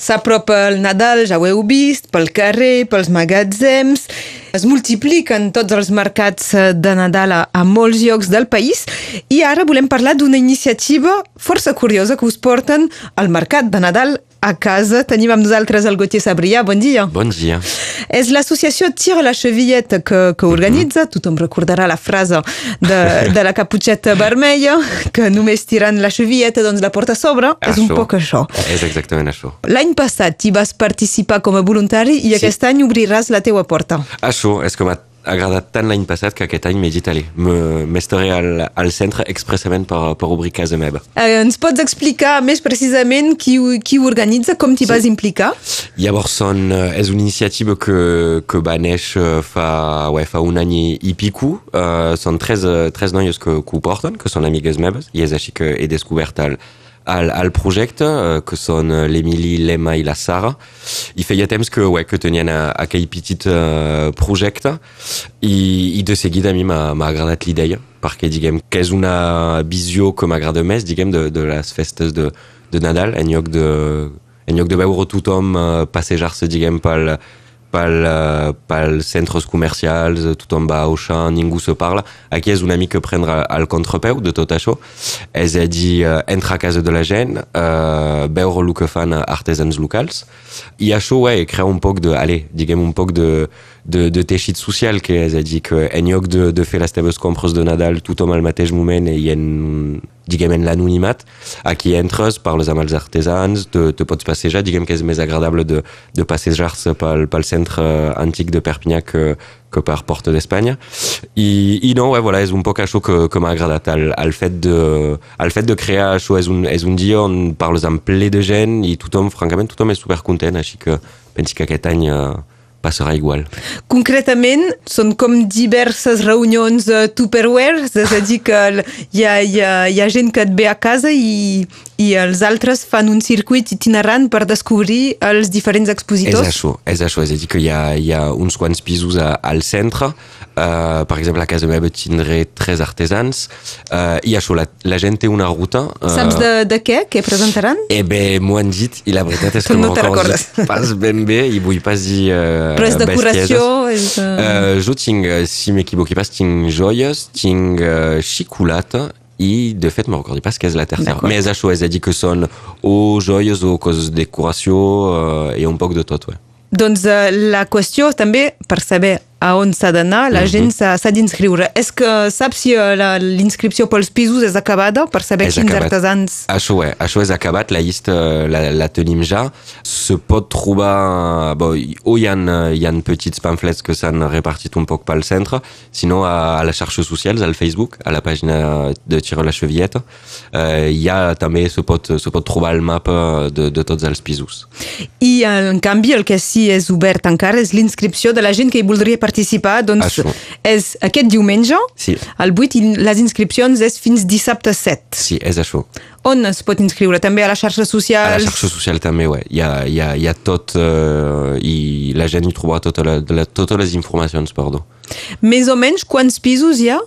S'apropa el Nadal, ja ho heu vist, pel carrer, pels magatzems, es multipliquen tots els mercats eh, de Nadal a, a molts llocs del país i ara volem parlar d'una iniciativa força curiosa que us porten al mercat de Nadal a casa. Tenim amb nosaltres el Gauthier Sabrià. Bon dia. Bon dia. És l'associació Tire la Chevillette que, que organitza, tothom recordarà la frase de, de la caputxeta vermella, que només tirant la chevilleta doncs la porta a sobre. Això. És un poc això. És exactament això. L'any passat hi vas participar com a voluntari i Sí. aquest any obriràs la teua porta. Això és agradat tant l'any passat que aquest any m'he dit, allez, me- m'estaré al, al centre expressament per, per obrir casa meva. Eh, ens pots explicar més precisament qui, qui ho organitza, com t'hi vas implicar? Llavors són, eh, és una iniciativa que, que va néixer fa, ouais, fa un any i, i pico. Uh, són tres, eh, tres noies que, que ho porten, que són amigues meves, i és així que he descobert el, el, el projecte, eh, que són eh, l'Emily, l'Emma i la Sara. I feia temps que, ouais, que tenien a- aquell petit uh, projecte i, i de seguida a mi m'ha m'ha agradat l'idea perquè diguem que és una visió que m'agrada més diguem de, de les festes de, de Nadal. En lloc de, en lloc de veure tothom passejar-se diguem pel, pel, uh, pels centres comercials, tothom va a Auchan, ningú se parla. Aquí és una mica prendre el contrapeu de tot això. És a dir, uh, entrar a casa de la gent, uh, veure el que fan artesans locals. I això, ouais, crea un poc de, allez, diguem, un poc de, de, de teixit social, que dir, que en lloc de, de fer les teves compres de Nadal tothom al mateix moment i en, diguem, en l'anonimat, aquí entres, parles amb els artesans, te, te pots passejar, diguem que és més agradable de, de passejar-se pel, pel centre antic de Perpinyà que, que per Porta d'Espanya. I, I no, ouais, voilà, és un poc això que, que m'ha agradat. El, el, fet de, el fet de crear això és un, és un dia on parles amb ple de gent i tothom, francament, tothom és supercontent, així que pensi que aquest any eh, passarà igual. Concretament, són com diverses reunions uh, Tupperware, és a dir, que hi ha, hi, ha, hi ha gent que et ve a casa i, i els altres fan un circuit itinerant per descobrir els diferents És expositors. això, és això, és a dir que hi ha, hi ha uns quants pisos a, al centre, uh, per exemple a casa meva tindré tres artesans, uh, i això, la, la gent té una ruta... Uh, Saps de, de què? Què presentaran? Eh bé, m'ho han dit i la veritat és que No recordo pas ben bé i vull pas dir uh, Però és decoració, és... Uh... Uh, jo tinc, si m'equivoqui pas, tinc joies, tinc uh, xocolata i de fet me'n recordo pas que és la. D'acord. Mais a dir que són o joies o coses de decoració uh, i un poc de tot, ouais. Doncs uh, la qüestió també, per saber a on s'ha d'anar, la gent s'ha d'inscriure. És que saps si l'inscripció pels pisos és acabada per saber És quins acabat. artesans... Això, ouais, això és acabat, la llista la, la tenim ja. Se pot trobar... Bon, o hi ha, hi ha petits pamflets que s'han repartit un poc pel centre, sinó a, a les xarxes socials, al Facebook, a la pàgina de Tiro la Chevilleta. Eh, hi ha també, se pot, se pot trobar el mapa de, de tots els pisos. I, en canvi, el que sí és obert encara és l'inscripció de la gent que hi voldria participar. Doncs Això. és aquest diumenge, Sí. el 8, i les inscripcions és fins dissabte 7. Sí, és això. On es pot inscriure? També a les xarxes A la socials? xarxa social també, ouais. hi, ha, hi, ha, hi ha tot eh, i la gent hi trobarà tota la, la, totes les informacions, perdó. Més o menys quants pisos hi ha?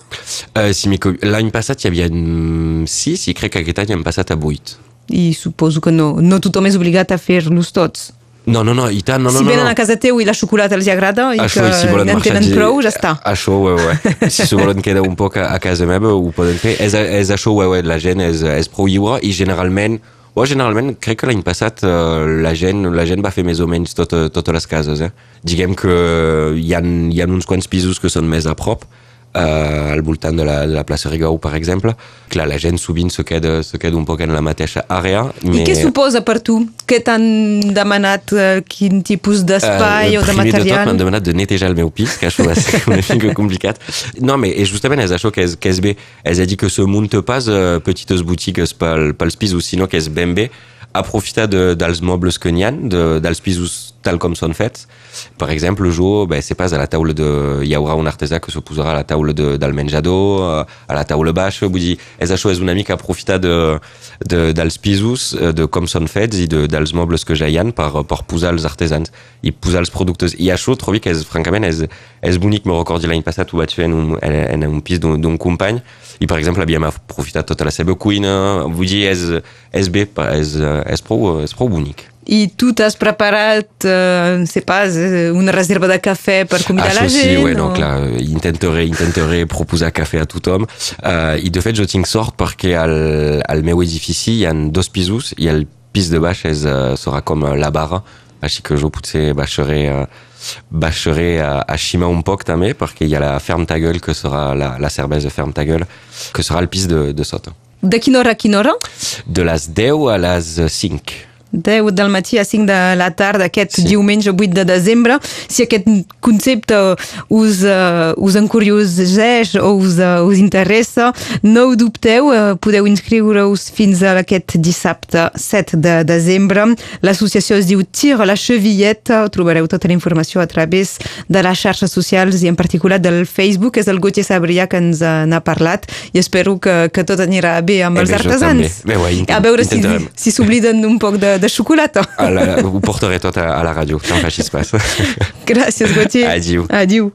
Uh, si L'any passat hi havia 6 i crec que aquest any hem passat a 8. I suposo que no, no tothom és obligat a fer-los tots. No, no, no, i tant, no, no, si venen no. a casa teu i la xocolata els agrada i Això, que i si volen en tenen prou, ja està. Això, ouais, ouais. si se volen quedar un poc a, a casa meva, ho poden fer. És, és això, ouais, ouais, la gent és, és prou lliure i generalment, oh, generalment crec que l'any passat uh, la, gent, la gent va fer més o menys tot, totes les cases. Eh? Diguem que hi ha, hi ha uns quants pisos que són més a prop, al voltant de la, de la plaça Rigau, per exemple. Clar, la gent sovint se queda, se queda un poc en la mateixa àrea. I què suposa per tu? Què t'han demanat? eh, Quin tipus d'espai Eh, o de primer de tot material? m'han demanat de netejar el meu pis, que això va ser una mica complicat. No, mais i justament és això que és, que és bé. És a dir, que se pas uh, petites botigues pel, pels pisos, sinó que és ben bé aprofitar de, dels mobles que n'hi ha, de, dels pisos tal com són fets. Per exemple, jo, ben, c'est pas a la taula de... Hi haurà un artesà que se posarà a la taula de, del menjador, eh, a la taula baixa, vull dir, és això, és una mica aprofitar de, de, dels pisos, eh, de com són fets i de, dels mobles que ja hi ha per, per posar els artesans i posar els productes. I això trobo que és, francament, és, és bonic. Me recordo l'any passat ho vaig fer en un, en, en un pis d'un d'un company i, per exemple, havíem aprofitat tota la seva cuina. Vull dir, és, és bé, és, és, prou, és prou bonic. I tu t'has preparat, uh, sé pas, una reserva de cafè per convidar Això la sí, gent? ouais, o- donc là, intentaré, intentaré proposar cafè a tothom. Uh, I de fet jo tinc sort perquè al, al meu edifici hi ha dos pisos i el pis de baix és, uh, serà com la barra, així que jo potser baixaré, uh, baixaré a, a ximar un poc també perquè hi ha la Ferme ta gueule que serà la, la cervesa Ferme ta gueule que serà el pis de, de sota. De quina hora a quina hora? De les 10 a les 5. 10 del matí a 5 de la tarda aquest Sí. diumenge 8 de desembre. Si aquest concepte us, uh, us encurioseix o us, uh, us interessa, no ho dubteu, uh, podeu inscriure-us fins a aquest dissabte 7 de desembre. L'associació es diu Tira la Chevilleta, trobareu tota la informació a través de les xarxes socials i en particular del Facebook, és el Gauthier Sabrià que ens n'ha parlat i espero que, que tot anirà bé amb Eh els bé, artesans. Bé, intent- a veure si, intentarem. si s'obliden un poc de, de xocolata. A la, ho portaré tot a, a la ràdio, no facis pas. Gràcies, Gauthier. Adieu. Adieu.